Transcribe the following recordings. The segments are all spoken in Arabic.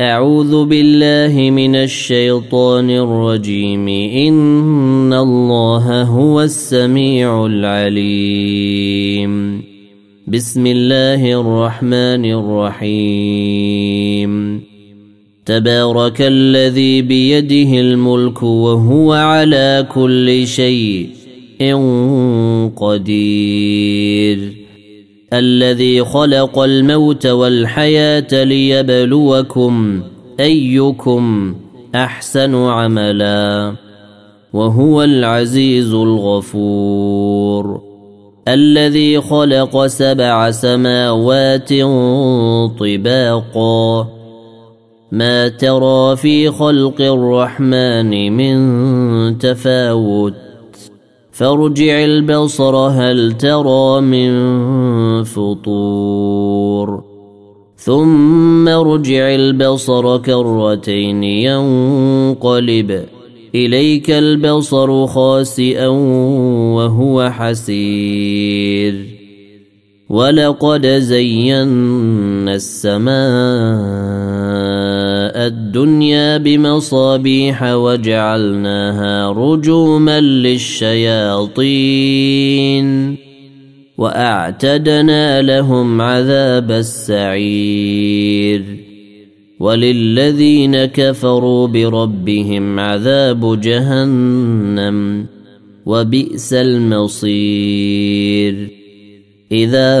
أعوذ بالله من الشيطان الرجيم. إن الله هو السميع العليم. بسم الله الرحمن الرحيم. تبارك الذي بيده الملك وهو على كل شيء قدير. الذي خلق الموت والحياة ليبلوكم أيكم أحسن عملا وهو العزيز الغفور. الذي خلق سبع سماوات طباقا. ما ترى في خلق الرحمن من تفاوت. فارجع البصر هل ترى من فطور. ثم ارجع البصر كرتين ينقلب إليك البصر خاسئا وهو حسير. ولقد زينا السماء الدنيا بمصابيح وجعلناها رجوما للشياطين وأعتدنا لهم عذاب السعير وللذين كفروا بربهم عذاب جهنم وبئس المصير إذا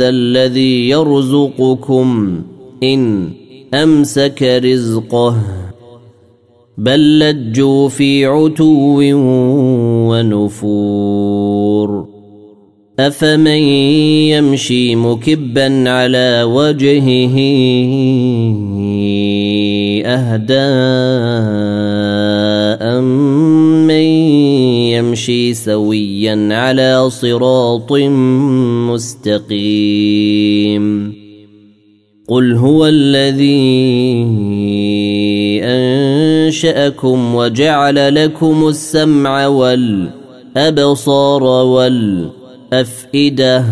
هذا الذي يرزقكم إن أمسك رزقه بل لجوا في عتو ونفور أفمن يمشي مكبا على وجهه اهدى امن يمشي سويا على صراط مستقيم. قل هو الذي أنشأكم وجعل لكم السمع والأبصار والأفئدة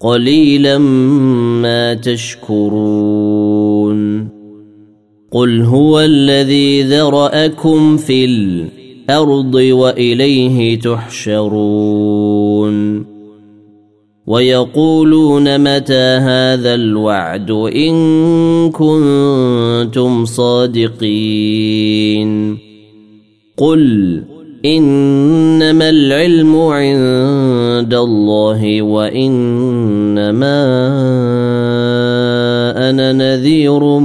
قليلا ما تشكرون. قل هو الذي ذرأكم في الأرض وإليه تحشرون. ويقولون متى هذا الوعد إن كنتم صادقين. قل إنما العلم عند الله وإنما أنا نذير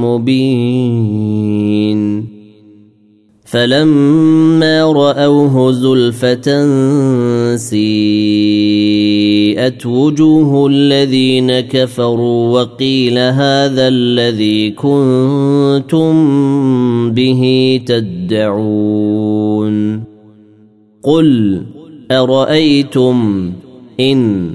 مبين. فلما رأوه زلفة سيئت وجوه الذين كفروا وقيل هذا الذي كنتم به تدعون قل أرأيتم إن